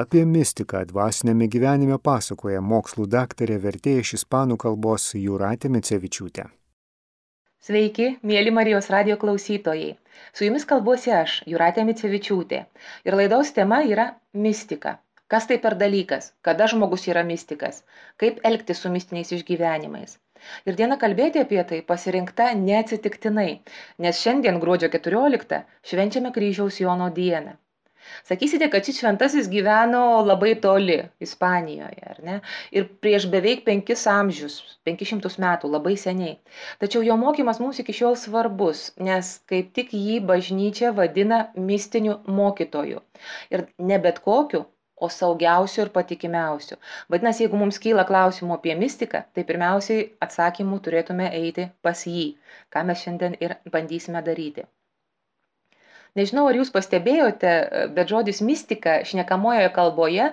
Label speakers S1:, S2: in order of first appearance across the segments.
S1: Apie mistiką dvasinėme gyvenime pasakoja mokslų daktarė vertėja iš ispanų kalbos Jūratė Micevičiūtė.
S2: Sveiki, mėly Marijos radio klausytojai. Su jumis kalbuosi aš, Jūratė Micevičiūtė. Ir laidos tema yra mistika. Kas tai per dalykas? Kada žmogus yra mistikas? Kaip elgtis su mistiniais išgyvenimais? Ir diena kalbėti apie tai pasirinkta neatsitiktinai, nes šiandien gruodžio 14 švenčiame kryžiaus Jono dieną. Sakysite, kad šis šventasis gyveno labai toli Ispanijoje, ar ne? Ir prieš beveik penkis amžius, penkišimtus metų, labai seniai. Tačiau jo mokymas mums iki šiol svarbus, nes kaip tik jį bažnyčia vadina mistiniu mokytoju. Ir ne bet kokiu, o saugiausiu ir patikimiausiu. Vadinasi, jeigu mums kyla klausimų apie mistiką, tai pirmiausiai atsakymų turėtume eiti pas jį, ką mes šiandien ir bandysime daryti. Nežinau, ar jūs pastebėjote, bet žodis mistika šnekamojoje kalboje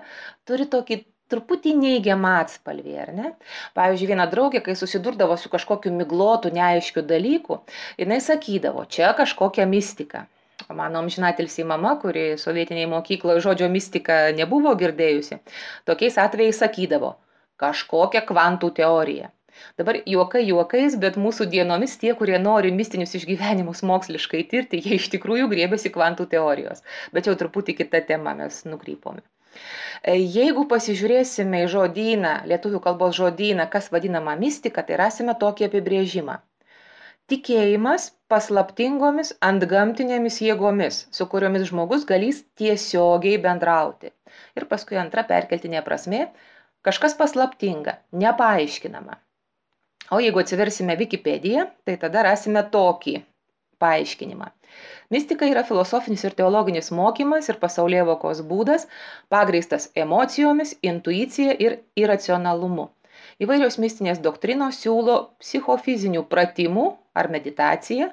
S2: turi tokį truputį neigiamą atspalvį, ar ne? Pavyzdžiui, viena draugė, kai susidurdavo su kažkokiu miglotu, neaiškiu dalyku, jinai sakydavo, čia kažkokia mistika. Mano amžinatilsiai mama, kuri sovietiniai mokykloje žodžio mistika nebuvo girdėjusi, tokiais atvejais sakydavo, kažkokia kvantų teorija. Dabar juokai juokais, bet mūsų dienomis tie, kurie nori mistinius išgyvenimus moksliškai tirti, jie iš tikrųjų grėbėsi kvantų teorijos. Bet jau truputį kita tema mes nukrypome. E, jeigu pasižiūrėsime į žodyną, lietuvių kalbos žodyną, kas vadinama mistika, tai rasime tokį apibrėžimą. Tikėjimas paslaptingomis antgamtinėmis jėgomis, su kuriomis žmogus galės tiesiogiai bendrauti. Ir paskui antra perkeltinė prasme - kažkas paslaptinga, nepaaiškinama. O jeigu atsiversime Wikipediją, tai tada rasime tokį paaiškinimą. Mistika yra filosofinis ir teologinis mokymas ir pasaulievokos būdas, pagreistas emocijomis, intuicija ir iracionalumu. Įvairios mistinės doktrinos siūlo psichofizinių pratimų ar meditaciją,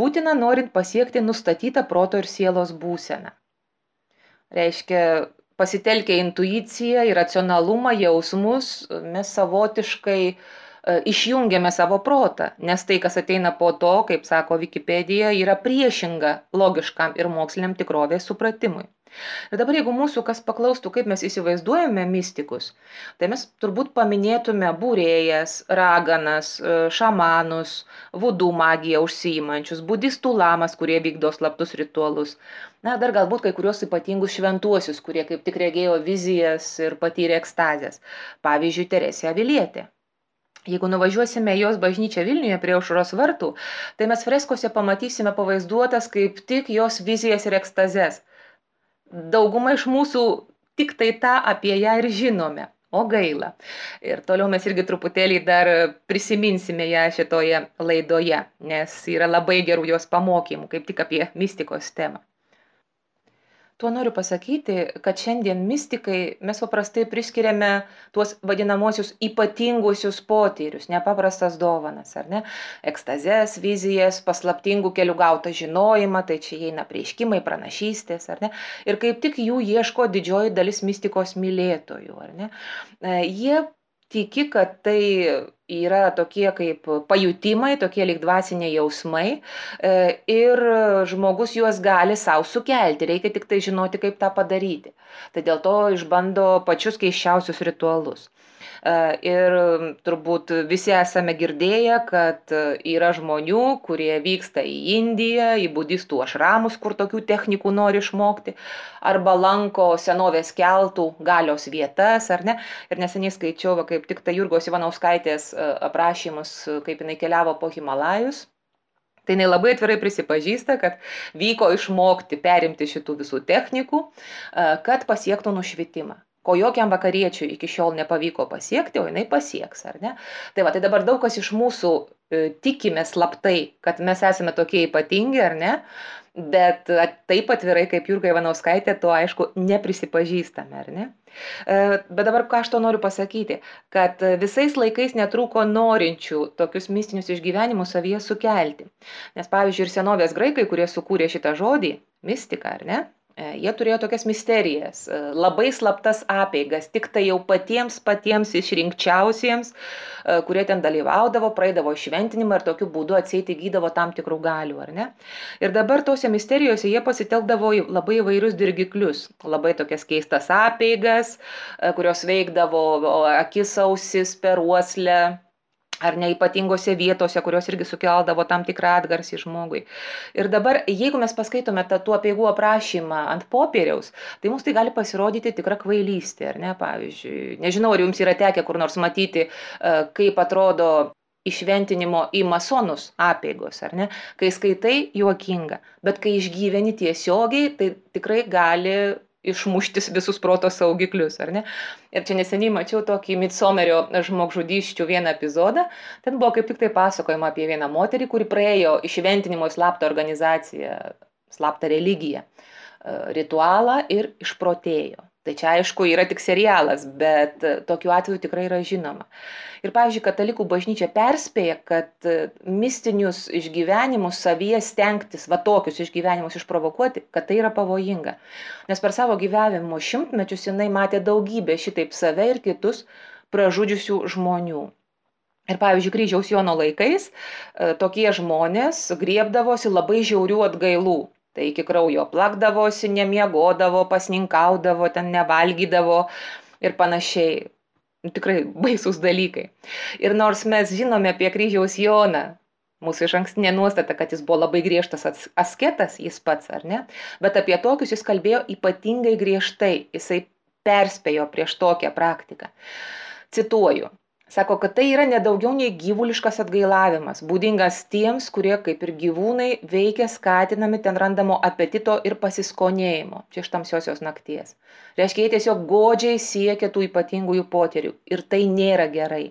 S2: būtina norint pasiekti nustatytą proto ir sielos būseną. Reiškia, pasitelkę intuiciją, iracionalumą, jausmus, mes savotiškai uh, išjungiame savo protą, nes tai, kas ateina po to, kaip sako Wikipedija, yra priešinga logiškam ir moksliniam tikrovės supratimui. Ir dabar, jeigu mūsų kas paklaustų, kaip mes įsivaizduojame mystikus, tai mes turbūt paminėtume būrėjas, raganas, e, šamanus, vudų magiją užsiimančius, budistų lamas, kurie vykdo slaptus ritualus. Na, dar galbūt kai kurios ypatingus šventuosius, kurie kaip tik regėjo vizijas ir patyrė ekstazės. Pavyzdžiui, Teresė Avilietė. Jeigu nuvažiuosime į jos bažnyčią Vilniuje prie aušros vartų, tai mes freskose pamatysime pavaizduotas kaip tik jos vizijas ir ekstazes. Dauguma iš mūsų tik tai tą apie ją ir žinome. O gaila. Ir toliau mes irgi truputėlį dar prisiminsime ją šitoje laidoje, nes yra labai gerų jos pamokymų, kaip tik apie mistikos temą tuo noriu pasakyti kad šiandien mistikai mes paprastai priskiriame tuos vadinamuosius ypatinguosius potyrius nepaprastas dovanas ar ne? Ekstazes vizijas paslaptingu keliu gautą žinojimą tai čia įeina apreiškimai pranašystės ar ne? Ir kaip tik jų ieško didžioji dalis mistikos mylėtojų ar ne? E, jie tiki, kad tai yra tokie kaip pajutimai, tokie lyg dvasiniai jausmai e, ir žmogus juos gali savo sukelti, reikia tik tai žinoti, kaip tą padaryti. Tai dėl to išbando pačius keiščiausius ritualus. E, ir turbūt visi esame girdėję, kad yra žmonių, kurie vyksta į Indiją, į budistų ašramus, kur tokių technikų nori išmokti, arba lanko senovės keltų galios vietas, ar ne. Ir neseniai skaičiau, va, kaip tik tai Jurgos Ivanauskaitės e, aprašymus, kaip jinai keliavo po Himalajus. Tai jinai labai atvirai prisipažįsta, kad vyko išmokti, perimti šitų visų technikų, e, kad pasiektų nušvitimą ko jokiam vakariečiui iki šiol nepavyko pasiekti, o jinai pasieks, ar ne? Tai va, tai dabar daug kas iš mūsų e, tikime slaptai, kad mes esame tokie ypatingi, ar ne? Bet taip atvirai kaip Jurga Ivanauskaitė, to aišku neprisipažįstame, ar ne? E, bet dabar ką aš to noriu pasakyti, kad visais laikais netrūko norinčių tokius mistinius išgyvenimus savyje sukelti. Nes pavyzdžiui ir senovės graikai, kurie sukūrė šitą žodį, mistika, ar ne? E, jie turėjo tokias misterijas, e, labai slaptas apeigas, tik tai jau patiems patiems išrinkčiausiems, e, kurie ten dalyvaudavo, praeidavo šventinimą ir tokiu būdu atseit įgydavo tam tikrų galių, ar ne? Ir dabar tose misterijose jie pasitelkdavo labai įvairius dirgiklius, labai tokias keistas apeigas, kurios veikdavo akis ausis per uoslę ar neypatingose vietose, kurios irgi sukeldavo tam tikrą atgarsį žmogui. Ir dabar, jeigu mes paskaitome tą tų apieigų aprašymą ant popieriaus, tai mums tai gali pasirodyti tikra kvailystė, ar ne, pavyzdžiui. Nežinau, ar jums yra tekę kur nors matyti, e, kaip atrodo išventinimo į masonus apėgos, ar ne? Kai skaitai, juokinga, bet kai išgyveni tiesiogiai, tai tikrai gali išmušti visus proto saugiklius, ar ne? Ir čia neseniai mačiau tokį Midsomerio žmogžudyščių vieną epizodą. Ten buvo kaip tik tai pasakojama apie vieną moterį, kuri praėjo išventinimo slaptą organizaciją, slaptą religiją, e, ritualą ir išprotėjo. Tai čia aišku yra tik serialas, bet e, tokiu atveju tikrai yra žinoma. Ir, pavyzdžiui, katalikų bažnyčia perspėja, kad e, mistinius išgyvenimus savyje stengtis, va tokius išgyvenimus išprovokuoti, kad tai yra pavojinga. Nes per savo gyvenimo šimtmečius jinai matė daugybę šitaip save ir kitus pražudžiusių žmonių. Ir pavyzdžiui, kryžiaus Jono laikais e, tokie žmonės griebdavosi labai žiaurių atgailų tai iki kraujo plakdavosi, nemiegodavo, pasninkaudavo, ten nevalgydavo ir panašiai. Nu, tikrai baisūs dalykai. Ir nors mes žinome apie kryžiaus Joną, mūsų iš ankstinė nuostata, kad jis buvo labai griežtas asketas, jis pats, ar ne? Bet apie tokius jis kalbėjo ypatingai griežtai, jisai perspėjo prieš tokią praktiką. Cituoju, Sako, kad tai yra nedaugiau nei gyvuliškas atgailavimas, būdingas tiems, kurie kaip ir gyvūnai veikia skatinami ten randamo apetito ir pasiskonėjimo, čia iš tamsiosios nakties. Reiškia, jie tiesiog godžiai siekia tų ypatingųjų poterių ir tai nėra gerai.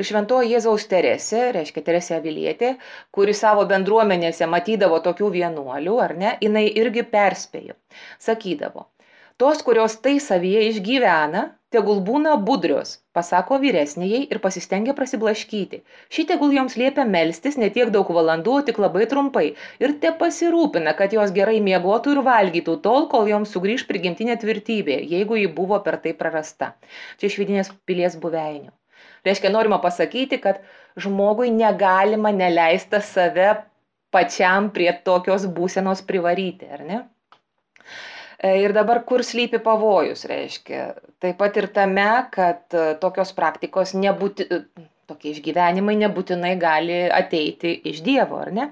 S2: Ir šventoji Jėzaus Teresė, reiškia Teresė Avilietė, kuri savo bendruomenėse matydavo tokių vienuolių, ar ne, jinai irgi perspėjo. Sakydavo, tos, kurios tai savyje išgyvena, tegul būna budrios pasako vyresniajai ir pasistengia prasiblaškyti. Ši tegul joms liepia melstis ne tiek daug valandų o tik labai trumpai. Ir tepasirūpina kad jos gerai miegotų ir valgytų tol kol joms sugrįš prigimtinė tvirtybė jeigu ji buvo per tai prarasta. Čia iš vidinės pilies buveinių reiškia norima pasakyti kad žmogui negalima neleista save pačiam prie tokios būsenos privaryti ar ne ir dabar kur slypi pavojus, reiškia. Taip pat ir tame, kad e, tokios praktikos nebūti, e, tokie išgyvenimai nebūtinai gali ateiti iš Dievo, ar ne?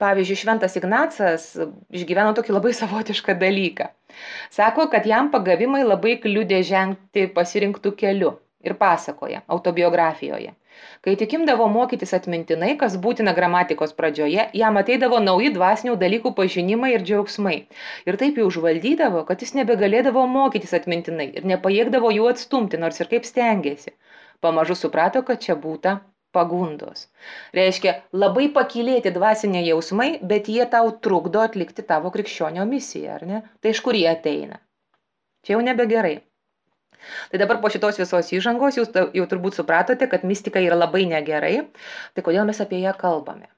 S2: Pavyzdžiui, Šventas Ignacas išgyveno tokį labai savotišką dalyką. Sako, kad jam pagavimai labai kliūdė žengti pasirinktų keliu ir pasakoja autobiografijoje. Kai tik imdavo mokytis atmintinai, kas būtina gramatikos pradžioje, jam ateidavo nauji dvasinių dalykų pažinimai ir džiaugsmai. Ir taip jau užvaldydavo, kad jis nebegalėdavo mokytis atmintinai ir nepajėgdavo jų atstumti, nors ir kaip stengiasi. Pamažu suprato, kad čia būta pagundos. Reiškia, labai pakilėti dvasiniai jausmai, bet jie tau trukdo atlikti tavo krikščionio misiją, ar ne? Tai iš kur jie ateina? Čia jau nebegerai. Tai dabar po šitos visos įžangos jūs jau turbūt supratote, kad mistika yra labai negerai, tai kodėl mes apie ją kalbame.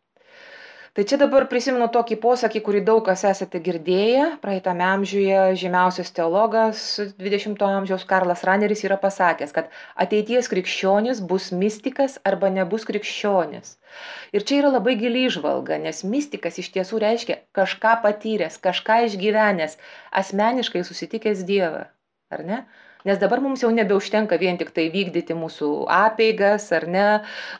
S2: Tai čia dabar prisimenu tokį posakį, kurį daug kas esate girdėję. Praeitame amžiuje žymiausias teologas 20-ojo amžiaus Karlas Raneris yra pasakęs, kad ateities krikščionis bus mystikas arba nebus krikščionis. Ir čia yra labai gili išvalga, nes mystikas iš tiesų reiškia kažką patyręs, kažką išgyvenęs, asmeniškai susitikęs Dievą. Ar ne? Nes dabar mums jau nebeužtenka vien tik tai vykdyti mūsų apeigas ar ne,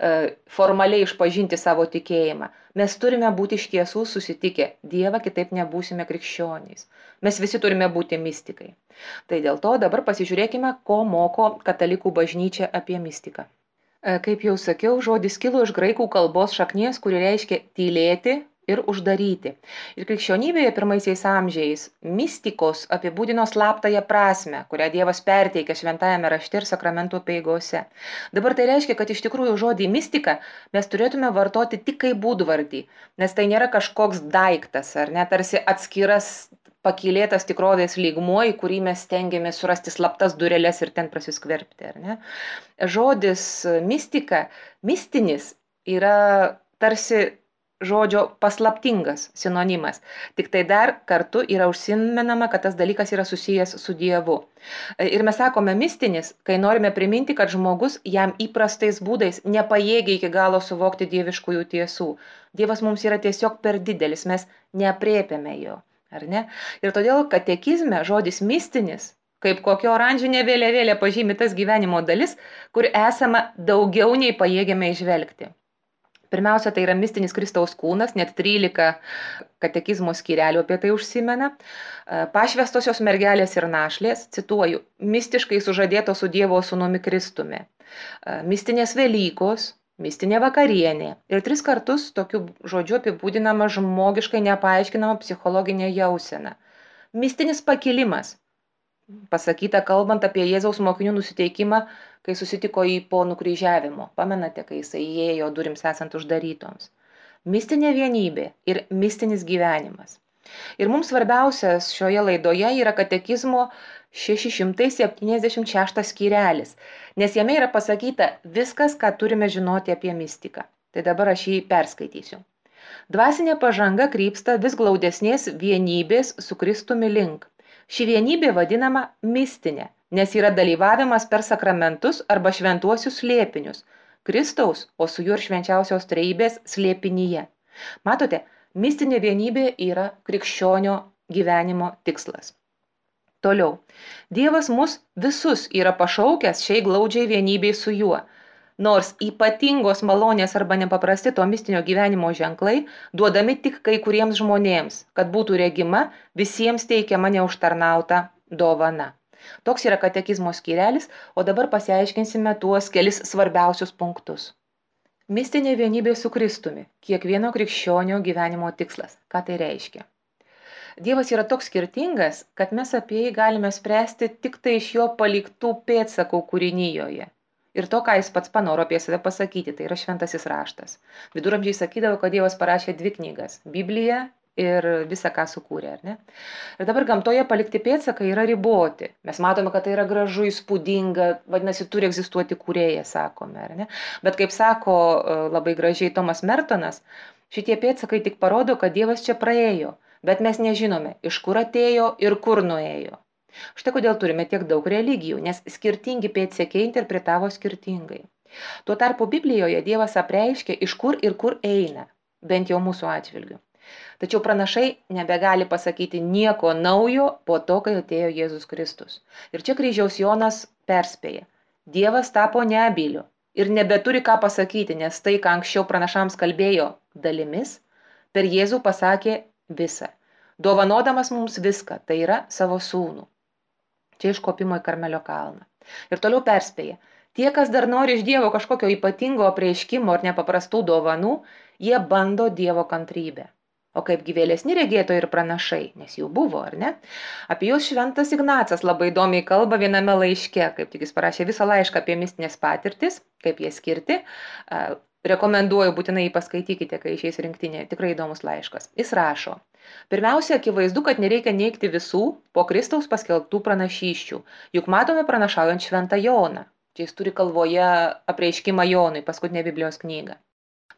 S2: e, formaliai išpažinti savo tikėjimą. Mes turime būti iš tiesų susitikę Dievą, kitaip nebūsime krikščionys. Mes visi turime būti mystikai. Tai dėl to dabar pasižiūrėkime, ko moko katalikų bažnyčia apie mystiką. E, kaip jau sakiau, žodis kilo iš graikų kalbos šaknies, kuri reiškia tylėti, ir uždaryti. Ir krikščionybėje pirmaisiais amžiais mistikos apibūdino slaptąją prasme, kurią Dievas perteikia šventajame rašte ir sakramento peigose. Dabar tai reiškia, kad iš tikrųjų žodį mistika mes turėtume vartoti tik kaip būdvardį, nes tai nėra kažkoks daiktas ar net tarsi atskiras pakilėtas tikrovės lygmuo, į kurį mes stengiamės surasti slaptas dureles ir ten prasiskverbti. Žodis mistika, mistinis yra tarsi žodžio paslaptingas sinonimas. Tik tai dar kartu yra užsimenama, kad tas dalykas yra susijęs su Dievu. Ir mes sakome mistinis, kai norime priminti, kad žmogus jam įprastais būdais nepajėgia iki galo suvokti dieviškųjų tiesų. Dievas mums yra tiesiog per didelis, mes neapriepiame jo. Ne? Ir todėl katekizme žodis mistinis kaip kokia oranžinė vėliavėlė pažymi tas gyvenimo dalis, kur esama daugiau nei pajėgiame išvelgti. Pirmiausia, tai yra mistinis Kristaus kūnas, net 13 katekizmo skyrelių apie tai užsimena. Pašvestosios mergelės ir našlės, cituoju, mistiškai sužadėto su Dievo sūnumi Kristumi. Mistinės Velykos, mistinė vakarienė. Ir tris kartus tokiu žodžiu apibūdinama žmogiškai nepaaiškinama psichologinė jausena. Mistinis pakilimas, pasakyta kalbant apie Jėzaus mokinių nusiteikimą, kai susitiko jį po nukryžiavimo. Pamenate, kai jisai įėjo durims esant uždarytoms. Mistinė vienybė ir mistinis gyvenimas. Ir mums svarbiausias šioje laidoje yra katekizmo 676 skyrelis, nes jame yra pasakyta viskas, ką turime žinoti apie mistiką. Tai dabar aš jį perskaitysiu. Dvasinė pažanga krypsta vis glaudesnės vienybės su Kristumi link ši vienybė vadinama mistine nes yra dalyvavimas per sakramentus arba šventuosius slėpinius. Kristaus o su juo ir švenčiausios trejybės slėpinyje. Matote mistinė vienybė yra krikščionio gyvenimo tikslas. Toliau. Dievas mus visus yra pašaukęs šiai glaudžiai vienybei su juo. Nors ypatingos malonės arba nepaprasti to mistinio gyvenimo ženklai duodami tik kai kuriems žmonėms kad būtų regima visiems teikiama neužtarnauta dovana toks yra katekizmo skyrelis o dabar pasiaiškinsime tuos kelis svarbiausius punktus. Mistinė vienybė su kristumi kiekvieno krikščionio gyvenimo tikslas. Ką tai reiškia? Dievas yra toks skirtingas, kad mes apie jį galime spręsti tik tai iš jo paliktų pėdsakų kūrinyjoje ir to, ką jis pats panoro apie save pasakyti, tai yra šventasis raštas. Viduramžiai sakydavo, kad Dievas parašė dvi knygas - Bibliją ir visą, ką sukūrė, ar ne? Ir dabar gamtoje palikti pėdsakai yra riboti. Mes matome, kad tai yra gražu, įspūdinga, vadinasi, turi egzistuoti kūrėjas, sakome, ar ne? Bet kaip sako e, labai gražiai Tomas Mertonas, šitie pėdsakai tik parodo, kad Dievas čia praėjo, bet mes nežinome, iš kur atėjo ir kur nuėjo. Štai kodėl turime tiek daug religijų, nes skirtingi pėdsekiai interpretavo skirtingai. Tuo tarpu Biblijoje Dievas apreiškia, iš kur ir kur eina, bent jau mūsų atžvilgiu. Tačiau pranašai nebegali pasakyti nieko naujo po to, kai atėjo Jėzus Kristus. Ir čia kryžiaus Jonas perspėja. Dievas tapo neabiliu ir nebeturi ką pasakyti, nes tai, ką anksčiau pranašams kalbėjo dalimis, per Jėzų pasakė visą. Dovanodamas mums viską, tai yra savo sūnų. Čia iš kopimo į Karmelio kalną. Ir toliau perspėja. Tie, kas dar nori iš Dievo kažkokio ypatingo apreiškimo ar nepaprastų dovanų, jie bando Dievo kantrybę. O kaip gyvėlesni regėtojai ir pranašai, nes jų buvo, ar ne? Apie juos šventas Ignacas labai įdomiai kalba viename laiške, kaip tik jis parašė visą laišką apie mistinės patirtis, kaip jie skirti. Rekomenduoju būtinai jį paskaitykite, kai išeis rinktinė, tikrai įdomus laiškas. Jis rašo, pirmiausia akivaizdu kad nereikia neigti visų po kristaus paskelbtų pranašysčių juk matome pranašaujant šventą joną čia jis turi galvoje apreiškimą jonui paskutinę biblijos knygą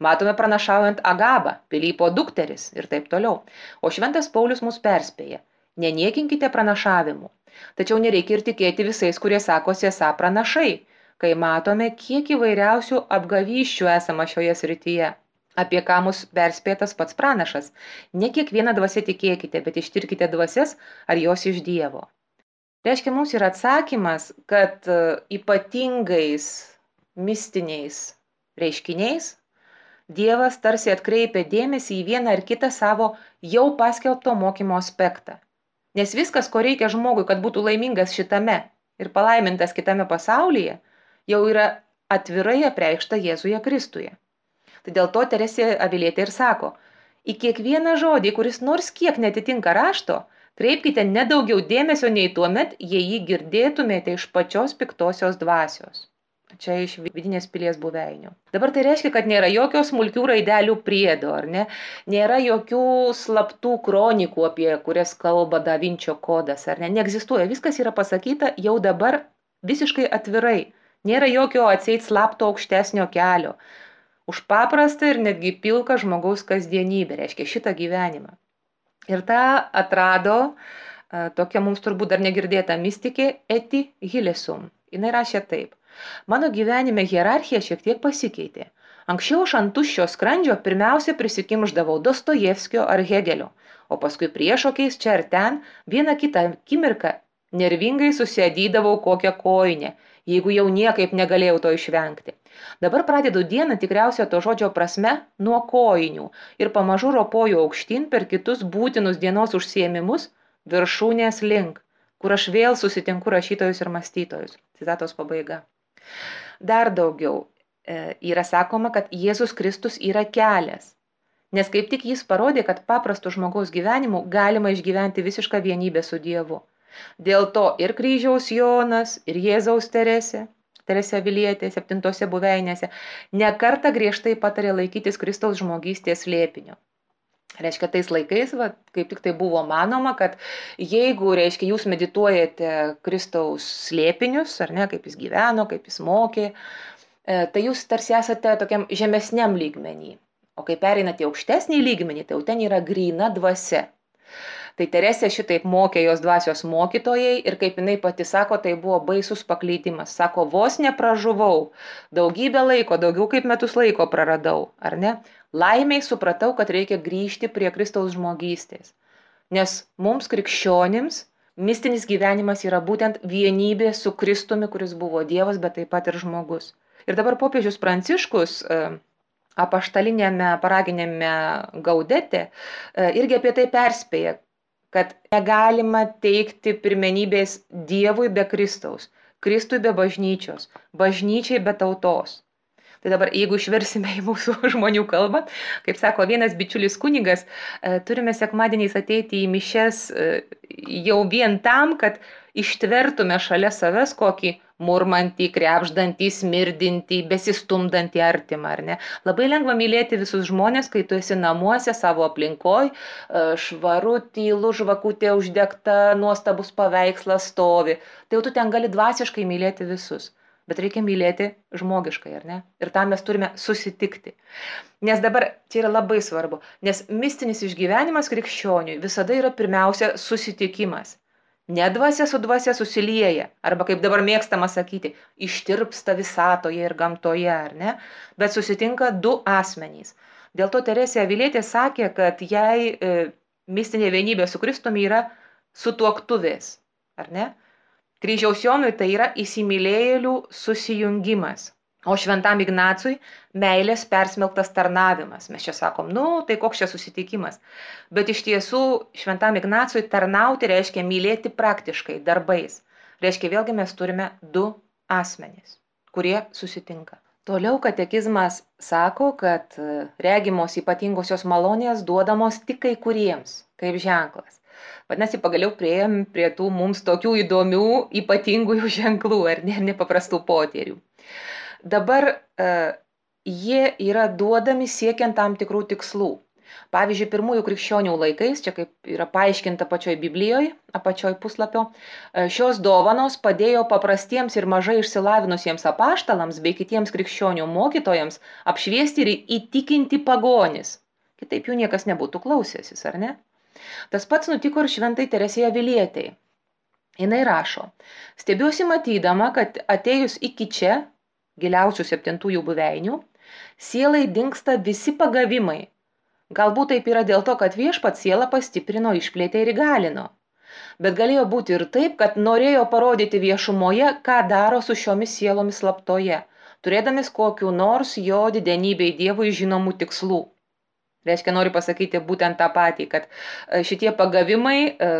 S2: matome pranašaujant agabą pilypo dukteris ir taip toliau o šventas paulius mus perspėja neniekinkite pranašavimų tačiau nereikia ir tikėti visais kurie sakosi esą pranašai kai matome kiek įvairiausių apgavysčių esama šioje srityje apie ką mus perspėja tas pats pranašas. Ne kiekvieną dvasę tikėkite, bet ištirkite dvasias, ar jos iš Dievo. Reiškia, mums yra atsakymas, kad e, ypatingais mistiniais reiškiniais Dievas tarsi atkreipia dėmesį į vieną ar kitą savo jau paskelbto mokymo aspektą. Nes viskas, ko reikia žmogui, kad būtų laimingas šitame ir palaimintas kitame pasaulyje, jau yra atvirai apreikšta Jėzuje Kristuje. Tai dėl to Teresė Avilietė ir sako, į kiekvieną žodį, kuris nors kiek netitinka rašto, kreipkite nedaugiau dėmesio nei tuo met, jei jį girdėtumėte iš pačios piktosios dvasios. Čia iš vidinės pilies buveinių. Dabar tai reiškia, kad nėra jokio smulkių raidelių priedo, ar ne? Nėra jokių slaptų kronikų, apie kurias kalba Da Vinčio kodas, ar ne? Neegzistuoja. Viskas yra pasakyta jau dabar visiškai atvirai. Nėra jokio atseit slapto aukštesnio kelio už paprastą ir netgi pilką žmogaus kasdienybę, reiškia šitą gyvenimą. Ir tą atrado tokia mums turbūt dar negirdėta mystikė Eti Hilesum. Jis rašė taip. Mano gyvenime hierarchija šiek tiek pasikeitė. Anksčiau aš ant tuščio skrandžio pirmiausia prisikimždavau Dostojevskio ar Hegelio, o paskui priešokiais čia ir ten vieną kitą akimirką nervingai susėdydavau kokią koinę, jeigu jau niekaip negalėjau to išvengti. Dabar pradedu dieną tikriausia to žodžio prasme nuo kojinių ir pamažu ropoju aukštyn per kitus būtinus dienos užsiemimus viršūnės link, kur aš vėl susitinku rašytojus ir mąstytojus. Citatos pabaiga. Dar daugiau e, yra sakoma, kad Jėzus Kristus yra kelias. Nes kaip tik jis parodė, kad paprasto žmogaus gyvenimu galima išgyventi visišką vienybę su Dievu. Dėl to ir kryžiaus Jonas, ir Jėzaus Teresė, Teresė Vilietė, septintose buveinėse, nekarta griežtai patarė laikytis Kristaus žmogystės lėpinio. Reiškia, tais laikais, va, kaip tik tai buvo manoma, kad jeigu, reiškia, jūs medituojate Kristaus slėpinius, ar ne, kaip jis gyveno, kaip jis mokė, e, tai jūs tarsi esate tokiam žemesniam lygmenį. O kai pereinate į aukštesnį lygmenį, tai jau ten yra grina dvasia. Tai Teresė šitaip mokė jos dvasios mokytojai ir kaip jinai pati sako, tai buvo baisus paklydimas. Sako, vos nepražuvau, daugybę laiko, daugiau kaip metus laiko praradau, ar ne? Laimiai supratau, kad reikia grįžti prie Kristaus žmogystės. Nes mums krikščionims mistinis gyvenimas yra būtent vienybė su Kristumi, kuris buvo Dievas, bet taip pat ir žmogus. Ir dabar popiežius Pranciškus e, apaštalinėme paraginėme gaudete e, irgi apie tai perspėja, kad negalima teikti pirmenybės Dievui be Kristaus, Kristui be bažnyčios, bažnyčiai be tautos. Tai dabar, jeigu išversime į mūsų žmonių kalbą, kaip sako vienas bičiulis kunigas, e, turime sekmadieniais ateiti į mišes e, jau vien tam, kad ištvertume šalia savęs kokį murmantį, krepždantį, smirdintį, besistumdantį artimą, ar ne? Labai lengva mylėti visus žmonės, kai tu esi namuose, savo aplinkoj, e, švaru, tylu, žvakutė uždegta, nuostabus paveikslas stovi. Tai jau tu ten gali dvasiškai mylėti visus bet reikia mylėti žmogiškai, ar ne? Ir tam mes turime susitikti. Nes dabar čia yra labai svarbu, nes mistinis išgyvenimas krikščioniui visada yra pirmiausia susitikimas. Ne dvasia su dvasia susilieja, arba kaip dabar mėgstama sakyti, ištirpsta visatoje ir gamtoje, ar ne? Bet susitinka du asmenys. Dėl to Teresė Avilėtė sakė, kad jai e, mistinė vienybė su Kristumi yra sutuoktuvės, ar ne? Kryžiaus Jonui tai yra įsimylėjėlių susijungimas. O šventam Ignacui meilės persmelktas tarnavimas. Mes čia sakom, nu, tai koks čia susitikimas. Bet iš tiesų šventam Ignacui tarnauti reiškia mylėti praktiškai, darbais. Reiškia, vėlgi mes turime du asmenys, kurie susitinka. Toliau katekizmas sako, kad regimos ypatingosios malonės duodamos tik kai kuriems, kaip ženklas. Vadinasi, pagaliau prieėm prie tų mums tokių įdomių, ypatingųjų ženklų ar ne, nepaprastų potyrių. Dabar e, jie yra duodami siekiant tam tikrų tikslų. Pavyzdžiui, pirmųjų krikščionių laikais, čia kaip yra paaiškinta pačioj Biblijoje, apačioj puslapio, e, šios dovanos padėjo paprastiems ir mažai išsilavinusiems apaštalams bei kitiems krikščionių mokytojams apšviesti ir įtikinti pagonis. Kitaip jų niekas nebūtų klausęsis, ar ne? Tas pats nutiko ir šventai Teresėje Vilietei. Jis rašo, stebiuosi matydama, kad atėjus iki čia, giliausių septintųjų buveinių, sielai dinksta visi pagavimai. Galbūt taip yra dėl to, kad viešpat sielą pastiprino, išplėtė ir įgalino. Bet galėjo būti ir taip, kad norėjo parodyti viešumoje, ką daro su šiomis sielomis slaptoje, turėdamis kokiu nors jo didenybei Dievui žinomų tikslų. Reiškia, noriu pasakyti būtent tą patį, kad e, šitie pagavimai e,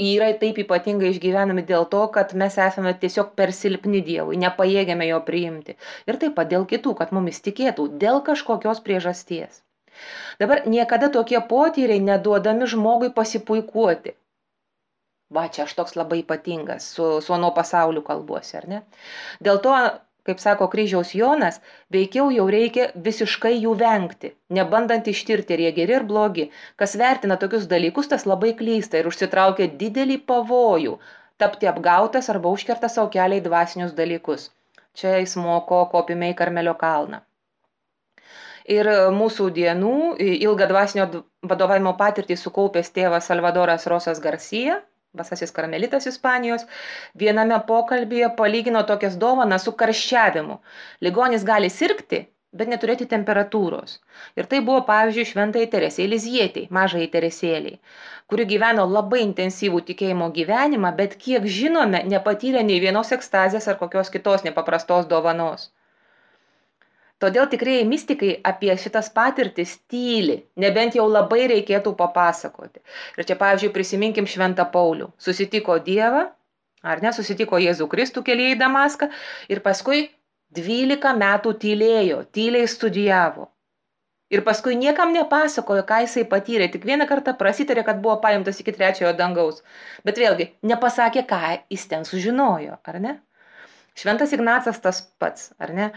S2: yra taip ypatingai išgyvenami dėl to, kad mes esame tiesiog per silpni Dievui, nepajėgiame jo priimti. Ir taip pat dėl kitų, kad mumis tikėtų, dėl kažkokios priežasties. Dabar niekada tokie potyriai neduodami žmogui pasipuikuoti. Va, čia aš toks labai ypatingas, su, su nuo pasauliu kalbuosi, ar ne? Dėl to kaip sako kryžiaus Jonas, veikiau jau reikia visiškai jų vengti, nebandant ištirti, ar jie geri ar blogi. Kas vertina tokius dalykus, tas labai klysta ir užsitraukia didelį pavojų tapti apgautas arba užkerta savo kelią į dvasinius dalykus. Čia jis moko kopime į Karmelio kalną. Ir mūsų dienų ilgą dvasinio vadovavimo patirtį sukaupęs tėvas Salvadoras Rosas Garcia, basasis karmelitas Ispanijos, viename pokalbėje palygino tokias dovanas su karščiavimu. Ligonis gali sirgti, bet neturėti temperatūros. Ir tai buvo, pavyzdžiui, šventai Teresė Lizietiai, mažai Teresėliai, kuri gyveno labai intensyvų tikėjimo gyvenimą, bet kiek žinome, nepatyrė nei vienos ekstazės ar kokios kitos nepaprastos dovanos. Todėl tikrieji mystikai apie šitas patirtis tyli, nebent jau labai reikėtų papasakoti. Ir čia, pavyzdžiui, prisiminkim Šventą Paulių. Susitiko Dievą, ar ne, susitiko Jėzų Kristų keliai į Damaską ir paskui 12 metų tylėjo, tyliai studijavo. Ir paskui niekam nepasakojo, ką jisai patyrė, tik vieną kartą prasitarė, kad buvo paimtas iki trečiojo dangaus. Bet vėlgi, nepasakė, ką jis ten sužinojo, ar ne? Šventas Ignacas tas pats, ar ne?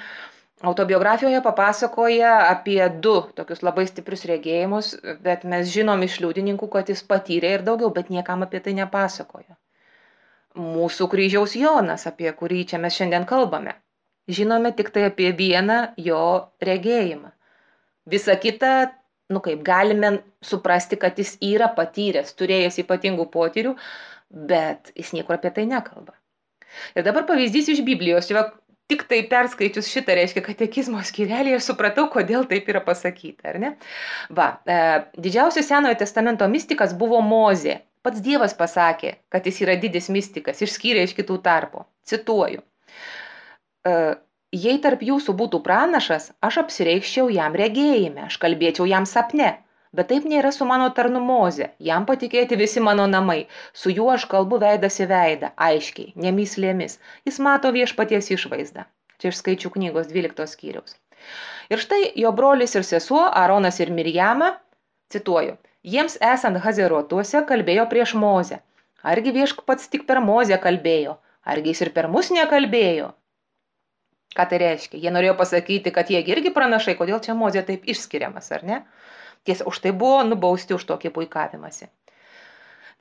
S2: Autobiografijoje papasakoja apie du tokius labai stiprius regėjimus, bet mes žinom iš liudininkų, kad jis patyrė ir daugiau, bet niekam apie tai nepasakojo. Mūsų kryžiaus Jonas, apie kurį čia mes šiandien kalbame žinome tiktai apie vieną jo regėjimą. Visa kita, nu kaip, galime suprasti, kad jis yra patyręs, turėjęs ypatingų potyrių, bet jis niekur apie tai nekalba. Ir dabar pavyzdys iš Biblijos, jau tik tai perskaičius šitą, reiškia, katekizmo skirelį ir supratau, kodėl taip yra pasakyta, ar ne? Va, e, didžiausias Senojo testamento mystikas buvo Mozė. Pats Dievas pasakė, kad jis yra didis mystikas, išskyrė iš kitų tarpo. Cituoju. E, jei tarp jūsų būtų pranašas, aš apsireikščiau jam regėjime, aš kalbėčiau jam sapne. Bet taip nėra su mano tarnu Moze, jam patikėti visi mano namai, su juo aš kalbu veidas į veidą, aiškiai, nemyslėmis, jis mato viešpaties išvaizdą. Čia iš skaičių knygos 12 skyriaus. Ir štai jo brolis ir sesuo Aronas ir Mirjama, cituoju, jiems esant Hazerotuose kalbėjo prieš Mozę. Argi viešpats tik per Mozę kalbėjo, argi jis ir per mus nekalbėjo, Ką tai reiškia? Jie norėjo pasakyti, kad jie irgi pranašai, kodėl čia Mozė taip išskiriamas, ar ne? Tiesa, už tai buvo nubausti už tokį puikavimąsi.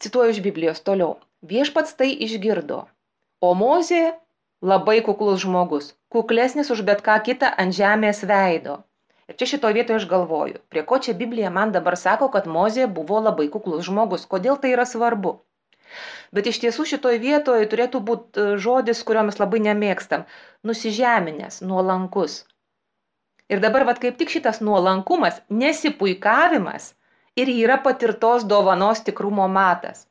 S2: Cituoju iš Biblijos toliau. Viešpats tai išgirdo, o Mozė labai kuklus žmogus, kuklesnis už bet ką kitą ant žemės veido. Ir čia šitoje vietoje aš galvoju, prie ko čia Biblija man dabar sako, kad Mozė buvo labai kuklus žmogus, kodėl tai yra svarbu. Bet iš tiesų šitoj vietoje turėtų būti e, žodis, kurio mes labai nemėgstam - nusižeminęs, nuolankus. Ir dabar, vad kaip tik šitas nuolankumas, nesipuikavimas ir yra patirtos dovanos tikrumo matas.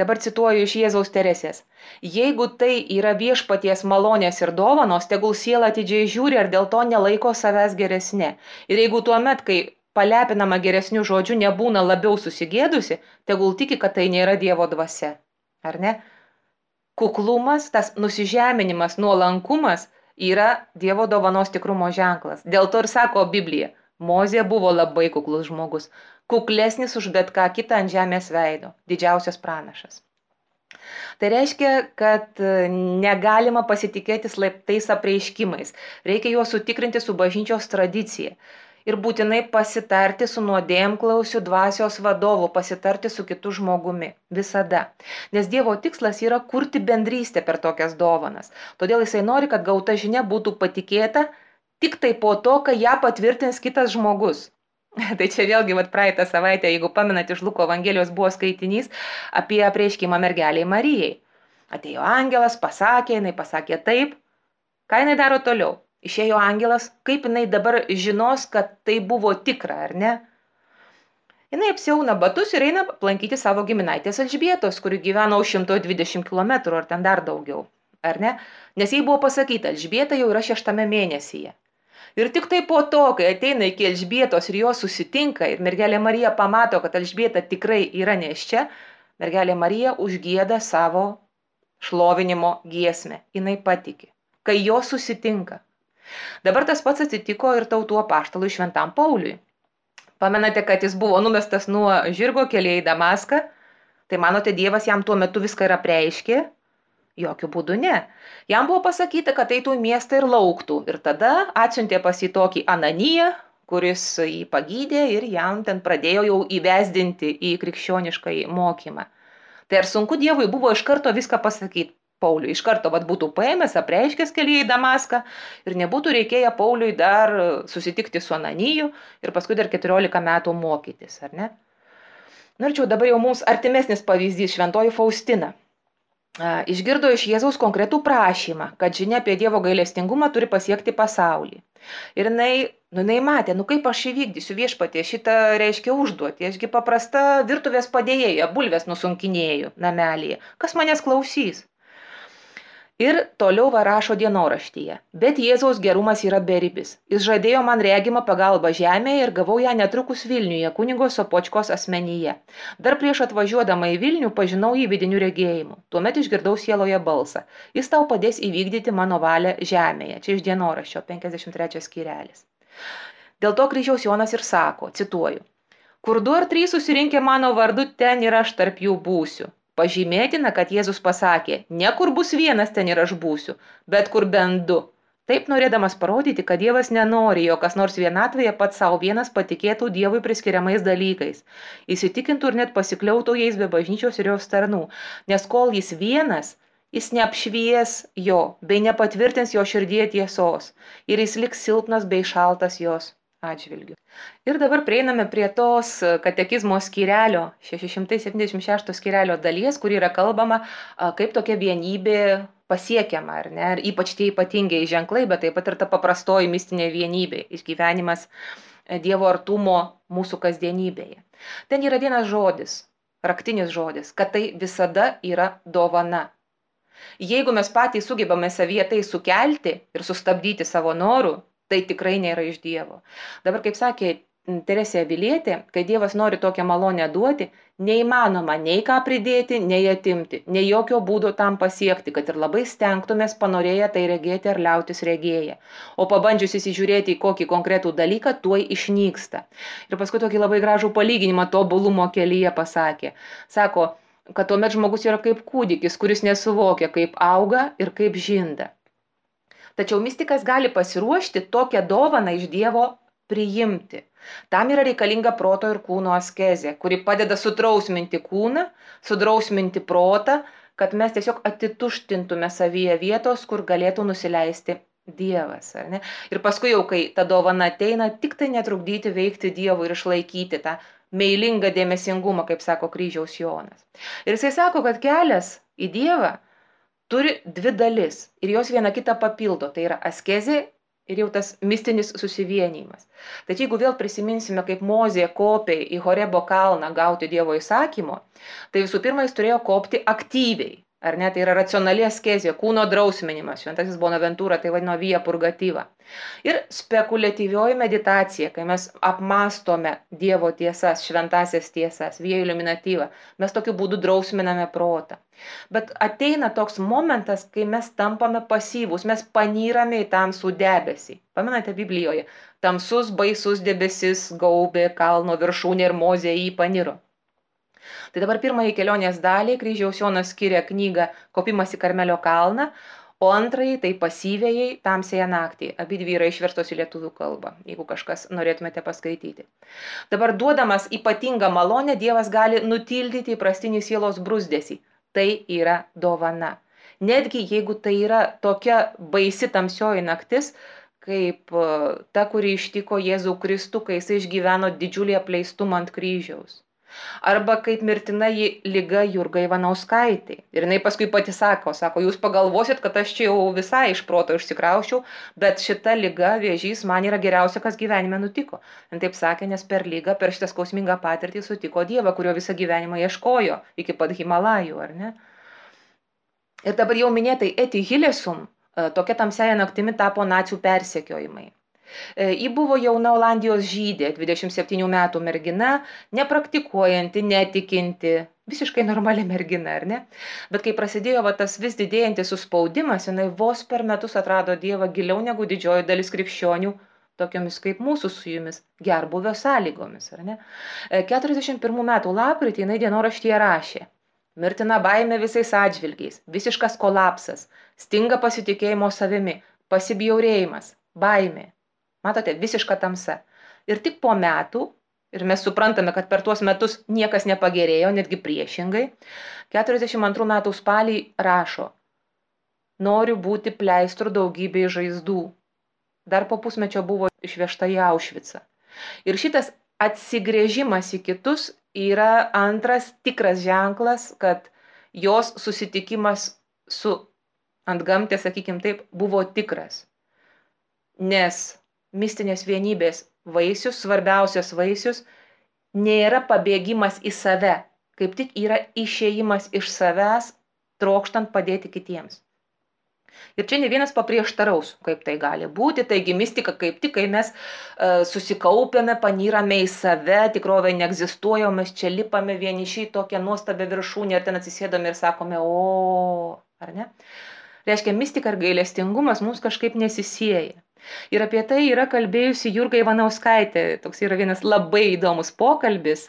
S2: Dabar cituoju iš Jėzaus Teresės. Jeigu tai yra viešpaties malonės ir dovanos, tegul siela atidžiai žiūri ar dėl to nelaiko savęs geresnė. Ir jeigu tuo met, kai palepinama geresniu žodžiu nebūna labiau susigėdusi, tegul tiki, kad tai nėra Dievo dvasia. Ar ne? Kuklumas, tas nusižeminimas, nuolankumas yra Dievo dovanos tikrumo ženklas. Dėl to ir sako Biblija, Mozė buvo labai kuklus žmogus, kuklesnis už bet ką kitą ant žemės veido, didžiausias pranašas. Tai reiškia, kad negalima pasitikėti slaptais apreiškimais, reikia juos sutikrinti su bažnyčios tradicija ir būtinai pasitarti su nuodėmklausiu dvasios vadovu, pasitarti su kitu žmogumi. Visada. Nes Dievo tikslas yra kurti bendrystę per tokias dovanas. Todėl jisai nori, kad gauta žinia būtų patikėta tik tai po to, kai ją patvirtins kitas žmogus. Tai čia vėlgi, vat praeitą savaitę, jeigu pamenat, iš Luko Evangelijos buvo skaitinys apie apreiškimą mergeliai Marijai. Atėjo angelas, pasakė, jinai pasakė taip. Ką jinai daro toliau? Išėjo angelas, kaip jinai dabar žinos, kad tai buvo tikra, ar ne? Jinai apsiauna batus ir eina aplankyti savo giminaitės Alžbietos, kuri gyvena už 120 km ar ten dar daugiau, ar ne? Nes jai buvo pasakyta, Alžbieta jau yra šeštame mėnesyje. Ir tik tai po to, kai ateina iki Elžbietos ir jos susitinka ir mergelė Marija pamato, kad Elžbieta tikrai yra neščia, mergelė Marija užgėda savo šlovinimo giesmę. Jis patikė. Kai jos susitinka, Dabar tas pats atsitiko ir tautų apaštalui šventam Pauliui. Pamenate, kad jis buvo numestas nuo žirgo keliai į Damaską? Tai manote, Dievas jam tuo metu viską yra preiškė? Jokių būdų ne. Jam buvo pasakyta, kad eitų į miestą ir lauktų. Ir tada atsiuntė pas jį tokį Ananiją, kuris jį pagydė ir jam ten pradėjo jau įvesdinti į krikščionišką mokymą. Tai ar sunku Dievui buvo iš karto viską pasakyti? Pauliui. Iš karto vat, būtų paėmęs, apreiškęs kelyje į Damaską ir nebūtų reikėję Pauliui dar susitikti su Ananyju ir paskui dar 14 metų mokytis, ar ne? Norėčiau dabar jau mums artimesnis pavyzdys Šventoji Faustina. Išgirdo iš Jėzaus konkretų prašymą, kad žinia apie Dievo gailestingumą turi pasiekti pasaulį. Ir jinai, nu, jinai matė, nu kaip aš įvykdysiu viešpatė šitą reiškia užduotį, ašgi paprasta virtuvės padėjėja, bulvės nusunkinėjau namelėje, kas manęs klausys. Ir toliau va rašo dienoraštyje. Bet Jėzaus gerumas yra beribis. Jis žadėjo man regimą pagalbą žemėje ir gavau ją netrukus Vilniuje, kunigo Sopočkos asmenyje. Dar prieš atvažiuodama į Vilnių pažinau jį vidinių regėjimų. Tuomet išgirdau sieloje balsą. Jis tau padės įvykdyti mano valią žemėje. Čia iš dienoraščio 53 skyrelis. Dėl to kryžiaus Jonas ir sako, cituoju. Kur du ar trys susirinkę mano vardu, ten ir aš tarp jų būsiu. Pažymėtina, kad Jėzus pasakė, ne kur bus vienas ten ir aš būsiu, bet kur bent du. Taip norėdamas parodyti, kad Dievas nenori, jog kas nors vienatvėje pats savo vienas patikėtų Dievui priskiriamais dalykais, įsitikintų ir net pasikliautų jais be bažnyčios ir jos tarnų, nes kol jis vienas, jis neapšvies jo, bei nepatvirtins jo širdie tiesos, ir jis liks silpnas bei šaltas jos atžvilgiu. Ir dabar prieiname prie tos katekizmo skyrelio, 676 skyrelio dalies, kur yra kalbama, kaip tokia vienybė pasiekiama, ar ne, ir ypač tie ypatingiai ženklai, bet taip pat ir ta paprastoji mistinė vienybė, išgyvenimas e, Dievo artumo mūsų kasdienybėje. Ten yra vienas žodis, raktinis žodis, kad tai visada yra dovana. Jeigu mes patys sugebame savyje tai sukelti ir sustabdyti savo norų, tai tikrai nėra iš Dievo. Dabar, kaip sakė Teresė Vilietė, kai Dievas nori tokią malonę duoti, neįmanoma nei ką pridėti, nei atimti, nei jokio būdo tam pasiekti, kad ir labai stengtumės panorėję tai regėti ar liautis regėję. O pabandžius įsižiūrėti į kokį konkretų dalyką, tuoj išnyksta. Ir paskui tokį labai gražų palyginimą tobulumo kelyje pasakė. Sako, kad tuomet žmogus yra kaip kūdikis, kuris nesuvokia, kaip auga ir kaip žinda. Tačiau mistikas gali pasiruošti tokią dovaną iš Dievo priimti. Tam yra reikalinga proto ir kūno askezė, kuri padeda sudrausminti kūną, sudrausminti protą, kad mes tiesiog atituštintume savyje vietos, kur galėtų nusileisti Dievas. Ir paskui jau, kai ta dovana ateina, tik tai netrukdyti veikti Dievui ir išlaikyti tą meilingą dėmesingumą, kaip sako kryžiaus Jonas. Ir jisai sako, kad kelias į Dievą turi dvi dalis ir jos viena kitą papildo. Tai yra askezė ir jau tas mistinis susivienijimas. Tačiau jeigu vėl prisiminsime, kaip Mozė kopė į Horebo kalną gauti Dievo įsakymo, tai visų pirma jis turėjo kopti aktyviai. Ar ne, tai yra racionali askezė, kūno drausminimas. Šventasis Bonaventūra tai vadino via purgatyva. Ir spekuliatyvioji meditacija, kai mes apmastome Dievo tiesas, šventasias tiesas, via iluminatyva, mes tokiu būdu drausminame protą. Bet ateina toks momentas, kai mes tampame pasyvūs, mes panyrame į tamsų debesį. Pamenate Biblijoje, tamsus baisus debesis gaubė kalno viršūnė ir mozė jį paniro. Tai dabar pirmąjį kelionės dalį kryžiaus Jonas skiria knygą Kopimas į Karmelio kalną, o antrąjį tai pasyvėjai tamsėje naktį. Abi dvi yra išverstos į lietuvių kalbą, jeigu kažkas norėtumėte paskaityti. Dabar duodamas ypatingą malonę, Dievas gali nutildyti įprastinį sielos brusdėsi. Tai yra dovana. Netgi jeigu tai yra tokia baisi tamsioji naktis, kaip e, ta, kuri ištiko Jėzų Kristų, kai jis išgyveno didžiulį apleistumą ant kryžiaus. Arba kaip mirtina lyga Jurga Ivanauskaitė. Ir jinai paskui pati sako, sako, jūs pagalvosit, kad aš čia jau visai iš proto išsikrauščiau, bet šita lyga, vėžys, man yra geriausia, kas gyvenime nutiko. Ir taip sakė, nes per lygą, per šitą skausmingą patirtį sutiko Dievą, kurio visą gyvenimą ieškojo iki pat Himalajų, ar ne? Ir dabar jau minėtai Eti Hilesum, e, tokia tamsiaja naktimi tapo nacijų persekiojimai. E, ji buvo jauna Olandijos žydė, 27 metų mergina, nepraktikuojanti, netikinti, visiškai normali mergina, ar ne? Bet kai prasidėjo va, tas vis didėjantis suspaudimas, jinai vos per metus atrado Dievą giliau negu didžioji dalis krikščionių tokiomis kaip mūsų su jumis gerbuvio sąlygomis, ar ne? 41 e, metų lapkritį jinai dienoraštyje rašė. Mirtina baime visais atžvilgiais, visiškas kolapsas, stinga pasitikėjimo savimi, pasibjaurėjimas, baimė, Matote, visiška tamsa. Ir tik po metų, ir mes suprantame, kad per tuos metus niekas nepagerėjo, netgi priešingai, 42 metų spalį rašo, noriu būti pleistru daugybei žaizdų. Dar po pusmečio buvo išvežta į Aušvicą. Ir šitas atsigrėžimas į kitus yra antras tikras ženklas, kad jos susitikimas su antgamtė, sakykim taip, buvo tikras. Nes mistinės vienybės vaisius, svarbiausias vaisius, nėra pabėgimas į save, kaip tik yra išėjimas iš savęs, trokštant padėti kitiems. Ir čia ne vienas paprieštaraus, kaip tai gali būti. Taigi mistika kaip tik, kai mes uh, susikaupiame, panyrame į save, tikrovė neegzistuoja, mes čia lipame vienišiai tokią nuostabią viršūnę ir ten atsisėdame ir sakome, o, ar ne? Reiškia, mistika ir gailestingumas mums kažkaip nesisėja. Ir apie tai yra kalbėjusi Jurga Ivanauskaitė. Toks yra vienas labai įdomus pokalbis.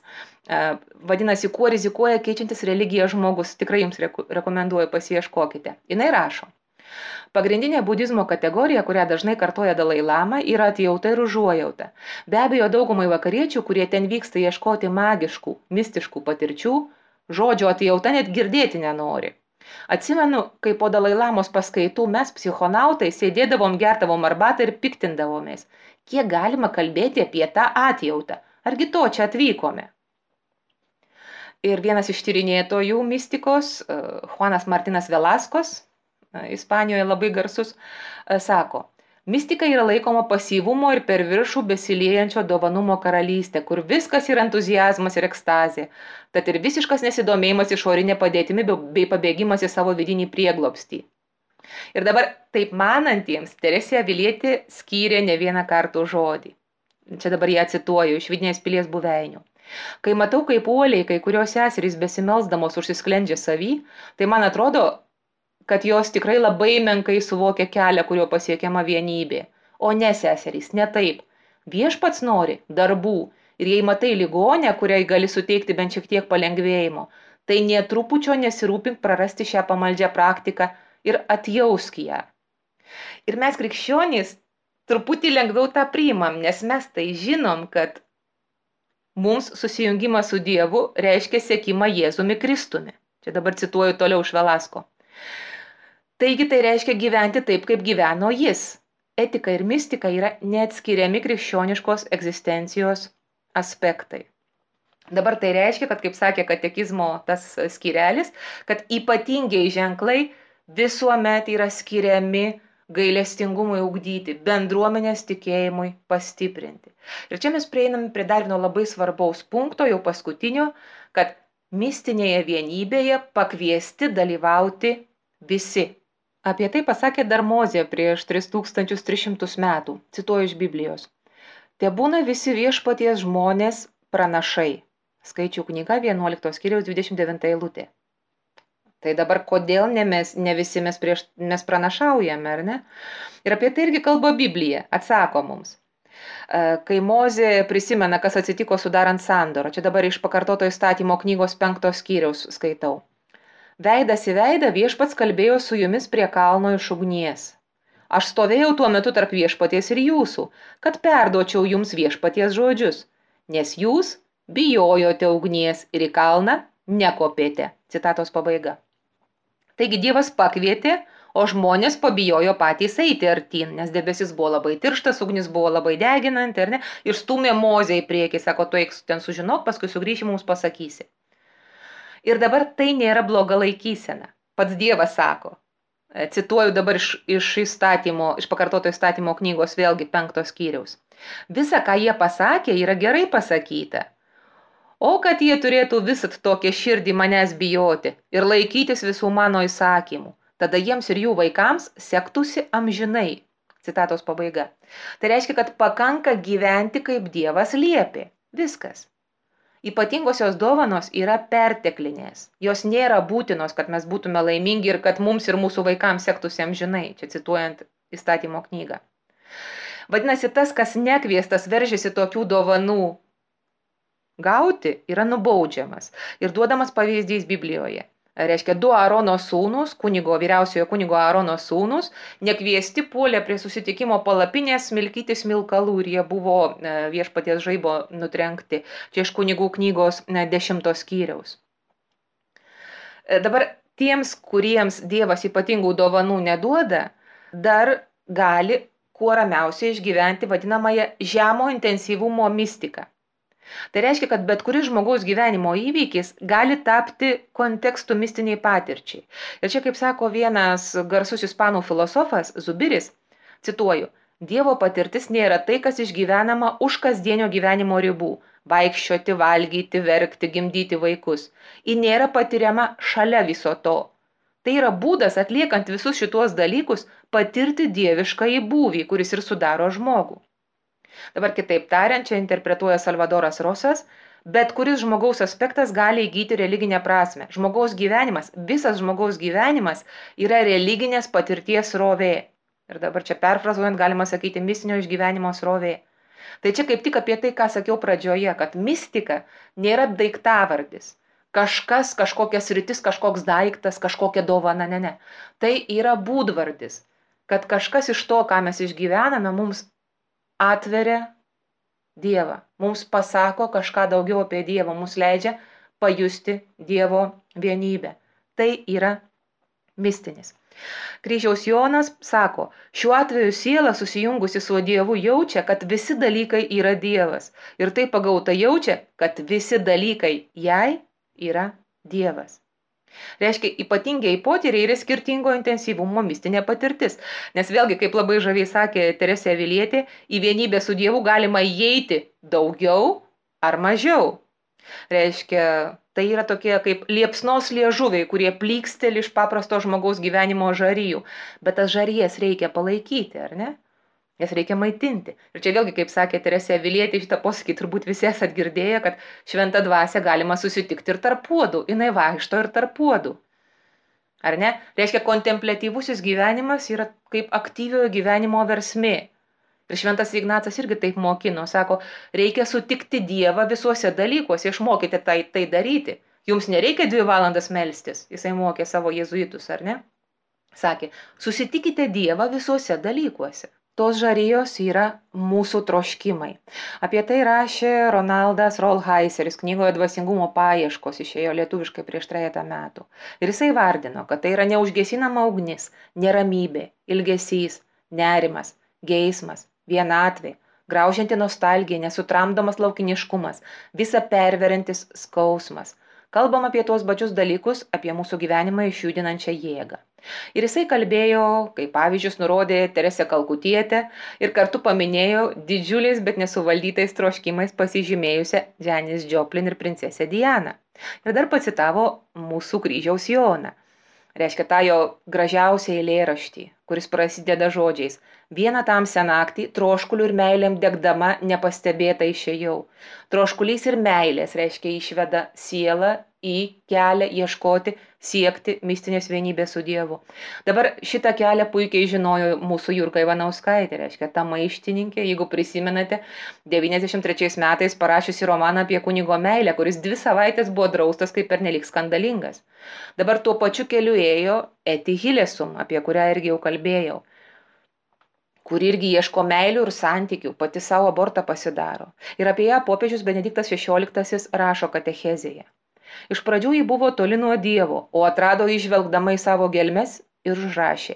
S2: Vadinasi, kuo rizikuoja keičiantis religiją žmogus. Tikrai jums rekomenduoju pasieškokite. Jis rašo. Pagrindinė budizmo kategorija, kurią dažnai kartoja Dalai Lama, yra atjauta ir užuojauta. Be abejo, daugumai vakariečių, kurie ten vyksta ieškoti magiškų, mistiškų patirčių, žodžio atjauta net girdėti nenori. Atsimenu, kai po Dalai Lamos paskaitų mes, psichonautai, sėdėdavom, gerdavom arbatą ir piktindavomės. Kiek galima kalbėti apie tą atjautą? Argi to čia atvykome? Ir vienas iš tyrinėtojų mistikos, Juanas Martinas Velaskos, Ispanijoje labai garsus, sako, mistika yra laikoma pasyvumo ir per viršų besiliejančio dovanumo karalystė, kur viskas yra entuzijazmas ir ekstazė, tad ir visiškas nesidomėjimas išorinė padėtimi bei pabėgimas į savo vidinį prieglopstį. Ir dabar taip manantiems Teresė Vilietė skyrė ne vieną kartų žodį. Čia dabar ją cituoju iš vidinės pilies buveinių. Kai matau, kaip uoliai kai kurios seserys besimelsdamos užsisklendžia savy, tai man atrodo, kad jos tikrai labai menkai suvokia kelią, kuriuo pasiekiama vienybė. O ne seserys, ne taip. Viešpats nori darbų ir jei matai ligonę, kuriai gali suteikti bent šiek tiek palengvėjimo, tai netrupučio nesirūpink prarasti šią pamaldžią praktiką ir atjausk ją. Ir mes krikščionys truputį lengviau tą priimam, nes mes tai žinom, kad mums susijungimas su Dievu reiškia sėkimą Jėzumi Kristumi. Čia dabar cituoju toliau iš Velasko. Taigi tai reiškia gyventi taip, kaip gyveno jis. Etika ir mistika yra neatskiriami krikščioniškos egzistencijos aspektai. Dabar tai reiškia, kad, kaip sakė katekizmo tas skirelis, kad ypatingiai ženklai visuomet yra skiriami gailestingumui ugdyti, bendruomenės tikėjimui pastiprinti. Ir čia mes prieiname prie dar vieno labai svarbaus punkto, jau paskutinio, kad mistinėje vienybėje pakviesti dalyvauti visi Apie tai pasakė dar Mozė prieš 3300 metų, cituoju iš Biblijos. Te būna visi viešpaties žmonės pranašai. Skaičių knyga 11 skyriaus 29 eilutė. Tai dabar kodėl ne, mes, ne visi mes, prieš, mes pranašaujame, ar ne? Ir apie tai irgi kalba Biblija, atsako mums. E, kai Mozė prisimena, kas atsitiko sudarant sandorą, čia dabar iš pakartoto įstatymo knygos penktos skyriaus skaitau. Veidas į veidą viešpats kalbėjo su jumis prie kalno iš ugnies. Aš stovėjau tuo metu tarp viešpaties ir jūsų, kad perduočiau jums viešpaties žodžius, nes jūs bijojote ugnies ir į kalną nekopėte. Citatos pabaiga. Taigi Dievas pakvietė, o žmonės pabijojo patys eiti artin, nes debesis buvo labai tirštas, ugnis buvo labai deginanti, ar ne, ir stumė mozę į priekį, sako, tu eik ten sužinok, paskui sugrįši mums pasakysi. Ir dabar tai nėra bloga laikysena. Pats Dievas sako. E, cituoju dabar iš, iš įstatymo, iš pakartoto įstatymo knygos vėlgi penktos skyriaus. Visa, ką jie pasakė, yra gerai pasakyta. O kad jie turėtų visat tokią širdį manęs bijoti ir laikytis visų mano įsakymų, tada jiems ir jų vaikams sektųsi amžinai. Citatos pabaiga. Tai reiškia, kad pakanka gyventi, kaip Dievas liepė. Viskas ypatingosios dovanos yra perteklinės. Jos nėra būtinos, kad mes būtume laimingi ir kad mums ir mūsų vaikams sektųsi amžinai, čia cituojant įstatymo knygą. Vadinasi, tas, kas nekviestas veržiasi tokių dovanų gauti, yra nubaudžiamas ir duodamas pavyzdys Biblijoje reiškia du Aarono sūnus, kunigo, vyriausiojo kunigo Aarono sūnus, nekviesti puolė prie susitikimo palapinės smilkyti smilkalų ir jie buvo e, viešpaties žaibo nutrenkti. Čia iš kunigų knygos e, dešimtos skyriaus. E, dabar tiems, kuriems Dievas ypatingų dovanų neduoda, dar gali kuo ramiausiai išgyventi vadinamąją žemo intensyvumo mistiką. Tai reiškia, kad bet kuris žmogaus gyvenimo įvykis gali tapti kontekstų mistiniai patirčiai. Ir čia, kaip sako vienas garsus ispanų filosofas Zubiris, cituoju, Dievo patirtis nėra tai, kas išgyvenama už kasdienio gyvenimo ribų - vaikščioti, valgyti, verkti, gimdyti vaikus. Ji nėra patiriama šalia viso to. Tai yra būdas atliekant visus šituos dalykus patirti dievišką įbūvį, kuris ir sudaro žmogų. Dabar kitaip tariant, čia interpretuoja Salvadoras Rosas, bet kuris žmogaus aspektas gali įgyti religinę prasme. Žmogaus gyvenimas, visas žmogaus gyvenimas yra religinės patirties rovė. Ir dabar čia perfrazuojant galima sakyti mistinio išgyvenimo srovė. Tai čia kaip tik apie tai, ką sakiau pradžioje, kad mistika nėra daiktavardis. Kažkas, kažkokias rytis, kažkoks daiktas, kažkokia dovana, ne, ne. Tai yra būdvardis, kad kažkas iš to, ką mes išgyvename, mums atveria Dievą, mums pasako kažką daugiau apie Dievą, mums leidžia pajusti Dievo vienybę. Tai yra mistinis. Kryžiaus Jonas sako, šiuo atveju siela susijungusi su Dievu jaučia, kad visi dalykai yra Dievas. Ir tai pagauta jaučia, kad visi dalykai jai yra Dievas. Reiškia, ypatingiai potyriai yra skirtingo intensyvumo mistinė patirtis. Nes vėlgi, kaip labai žaviai sakė Teresė Vilietė, į vienybę su Dievu galima įeiti daugiau ar mažiau. Reiškia, tai yra tokie kaip liepsnos liežuviai, kurie plyksteli iš paprasto žmogaus gyvenimo žaryjų. Bet tas žarijas reikia palaikyti, ar ne? Jas reikia maitinti. Ir čia vėlgi, kaip sakė Teresė Vilietė, šitą posakį turbūt visi esat girdėję, kad šventą dvasę galima susitikti ir tarp puodų. Jis vaikšto ir tarp puodų. Ar ne? Reiškia, kontemplatyvusis gyvenimas yra kaip aktyviojo gyvenimo versmė. Ir šventas Ignacas irgi taip mokino, sako, reikia sutikti Dievą visuose dalykuose, išmokite tai, tai daryti. Jums nereikia dvi valandas melstis, jisai mokė savo jezuitus, ar ne? Sakė, susitikite Dievą visuose dalykuose. Tos žarijos yra mūsų troškimai. Apie tai rašė Ronaldas Rolheiseris knygoje Dvasingumo paieškos, išėjo lietuviškai prieš trejata metų. Ir jisai vardino, kad tai yra neužgesinama ugnis, neramybė, ilgesys, nerimas, geismas, vienatvė graužianti nostalgija nesutramdomas laukiniškumas visa perveriantis skausmas kalbam apie tuos pačius dalykus apie mūsų gyvenimą išjudinančią jėgą. Ir jisai kalbėjo kaip pavyzdžius nurodė teresę kalkutietę ir kartu paminėjo didžiuliais bet nesuvaldytais troškimais pasižymėjusią dženis džoplin ir princesę dianą. Ir dar pacitavo mūsų kryžiaus joną reiškia tą jo gražiausią eilėraštį kuris prasideda žodžiais. Vieną tamsią naktį troškuliu ir meilėm degdama nepastebėta išėjau. Troškulys ir meilės reiškia išveda sielą į kelią ieškoti siekti mistinės vienybės su dievu dabar šitą kelią puikiai žinojo mūsų jurga ivanauskaitė reiškia ta maištininkė jeigu prisimenate devyniasdešimt trečiais metais parašiusi romaną apie kunigo meilę kuris dvi savaites buvo draustas kaip pernelyg skandalingas dabar tuo pačiu keliu ėjo eti hilesum apie kurią irgi jau kalbėjau kuri irgi ieško meilių ir santykių, pati savo abortą pasidaro. Ir apie ją popiežius Benediktas XVI rašo katechezėje. Iš pradžių ji buvo toli nuo Dievo, o atrado išvelgdama į savo gelmes ir užrašė.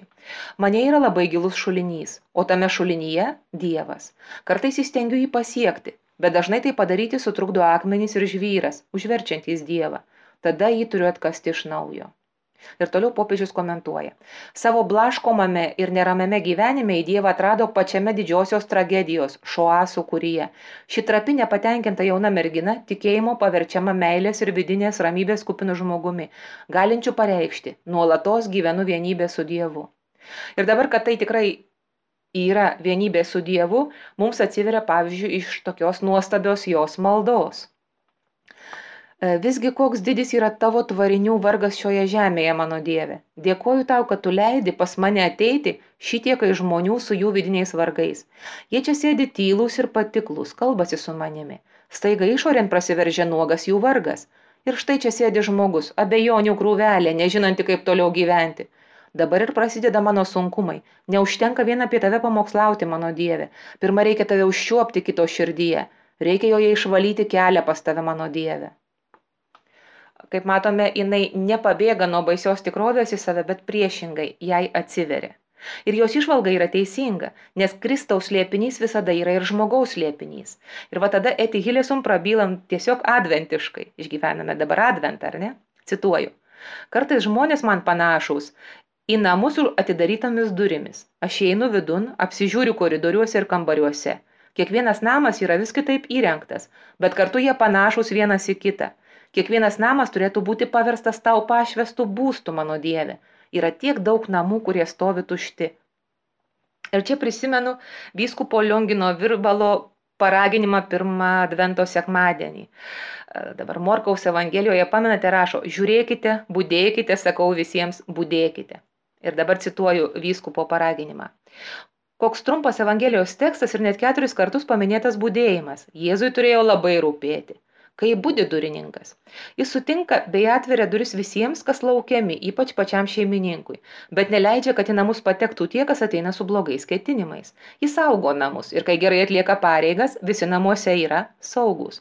S2: Mane yra labai gilus šulinys, o tame šulinyje Dievas. Kartais įstengiu jį pasiekti, bet dažnai tai padaryti sutrukdo akmenys ir žvyras, užverčiantys Dievą. Tada jį turiu atkasti iš naujo. Ir toliau popiežius komentuoja. Savo blaškomame ir neramiame gyvenime į Dievą atrado pačiame didžiosios tragedijos - šoasų kuryje. Ši trapi nepatenkinta jauna mergina tikėjimo paverčiama meilės ir vidinės ramybės kupinų žmogumi, galinčių pareikšti - nuolatos gyvenu vienybė su Dievu. Ir dabar, kad tai tikrai yra vienybė su Dievu, mums atsiveria pavyzdžiui iš tokios nuostabios jos maldos. E, visgi koks didis yra tavo tvarinių vargas šioje žemėje, mano Dieve. Dėkoju tau, kad tu leidi pas mane ateiti šitiekai žmonių su jų vidiniais vargais. Jie čia sėdi tylūs ir patiklus, kalbasi su manimi. Staiga išorėn prasiveržia nuogas jų vargas. Ir štai čia sėdi žmogus, abejonių krūvelė, nežinanti, kaip toliau gyventi. Dabar ir prasideda mano sunkumai. Neužtenka vien apie tave pamokslauti, mano Dieve. Pirma reikia tave užšiuopti kito širdyje. Reikia joje išvalyti kelią pas tave, mano Dieve kaip matome, jinai nepabėga nuo baisios tikrovės į save, bet priešingai jai atsiveria. Ir jos išvalga yra teisinga, nes Kristaus slėpinys visada yra ir žmogaus slėpinys. Ir va tada Eti Hilesum prabylam tiesiog adventiškai. Išgyvename dabar adventą, ar ne? Cituoju. Kartais žmonės man panašus į namus atidarytomis durimis. Aš einu vidun, apsižiūriu koridoriuose ir kambariuose. Kiekvienas namas yra vis kitaip įrengtas, bet kartu jie panašus vienas į kitą. Kiekvienas namas turėtų būti paverstas tau pašvestų būstų, mano Dieve yra tiek daug namų, kurie stovi tušti. Ir čia prisimenu vyskupo Liongino Virbalo paraginimą pirmą Advento sekmadienį. Dabar Morkaus Evangelijoje, pamenate, rašo, žiūrėkite, būdėkite, sakau visiems, būdėkite. Ir dabar cituoju vyskupo paraginimą. Koks trumpas Evangelijos tekstas ir net keturis kartus paminėtas būdėjimas. Jėzui turėjo labai rūpėti kaip budi durininkas. Jis sutinka bei atveria duris visiems, kas laukiami, ypač pačiam šeimininkui, bet neleidžia, kad į namus patektų tie, kas ateina su blogais ketinimais. Jis saugo namus ir kai gerai atlieka pareigas, visi namuose yra saugus.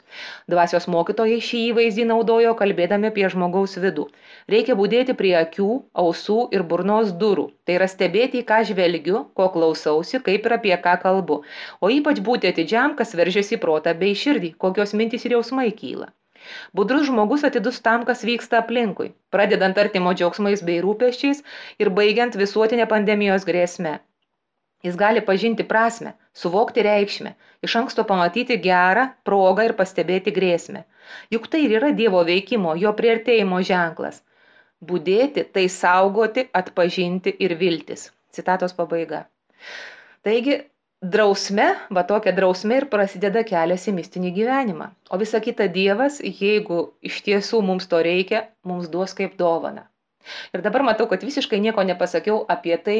S2: Dvasios mokytojai šį įvaizdį naudojo kalbėdami apie žmogaus vidų. Reikia būdėti prie akių, ausų ir burnos durų. Tai yra stebėti, ką žvelgiu, ko klausausi, kaip ir apie ką kalbu. O ypač būti atidžiam, kas veržiasi protą bei širdį, kokios mintys ir jausmai kyla kyla. Budrus žmogus atidus tam, kas vyksta aplinkui, pradedant artimo džiaugsmais bei rūpeščiais ir baigiant visuotinę pandemijos grėsmę. Jis gali pažinti prasme, suvokti reikšmę, iš anksto pamatyti gerą progą ir pastebėti grėsmę. Juk tai ir yra Dievo veikimo, jo prieartėjimo ženklas. Būdėti tai saugoti, atpažinti ir viltis. Citatos pabaiga. Taigi drausme va tokia drausme ir prasideda kelias į mistinį gyvenimą. O visa kita dievas jeigu iš tiesų mums to reikia mums duos kaip dovaną ir dabar matau kad visiškai nieko nepasakiau apie tai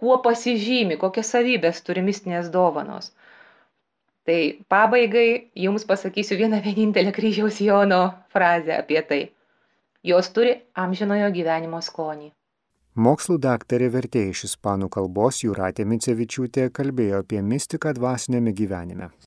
S2: kuo pasižymi kokias savybes turi mistinės dovanos. Tai pabaigai jums pasakysiu vieną vienintelę kryžiaus jono frazę apie tai. Jos turi amžinojo gyvenimo skonį
S1: Mokslų daktarė vertėja iš ispanų kalbos Jūratė Micevičiūtė kalbėjo apie mistiką dvasinėme gyvenime.